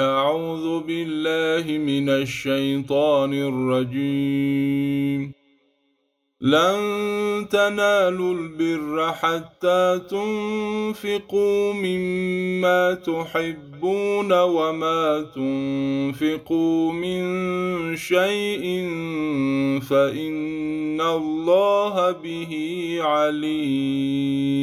أعوذ بالله من الشيطان الرجيم. لن تنالوا البر حتى تنفقوا مما تحبون وما تنفقوا من شيء فإن الله به عليم.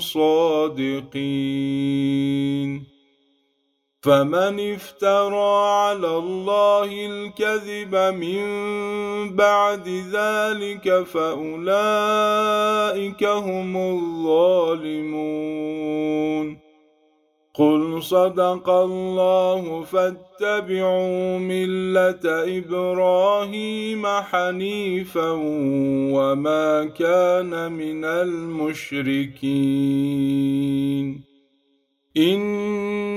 صادقين. فمن افترى على الله الكذب من بعد ذلك فأولئك هم الظالمون. قل صدق الله فاتبعوا مله إبراهيم حنيفا وما كان من المشركين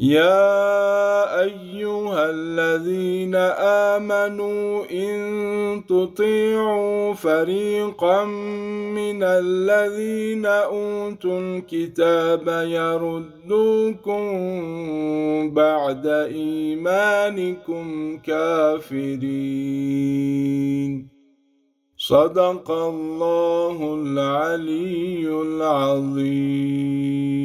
يا أيها الذين آمنوا إن تطيعوا فريقا من الذين أوتوا الكتاب يردوكم بعد إيمانكم كافرين. صدق الله العلي العظيم.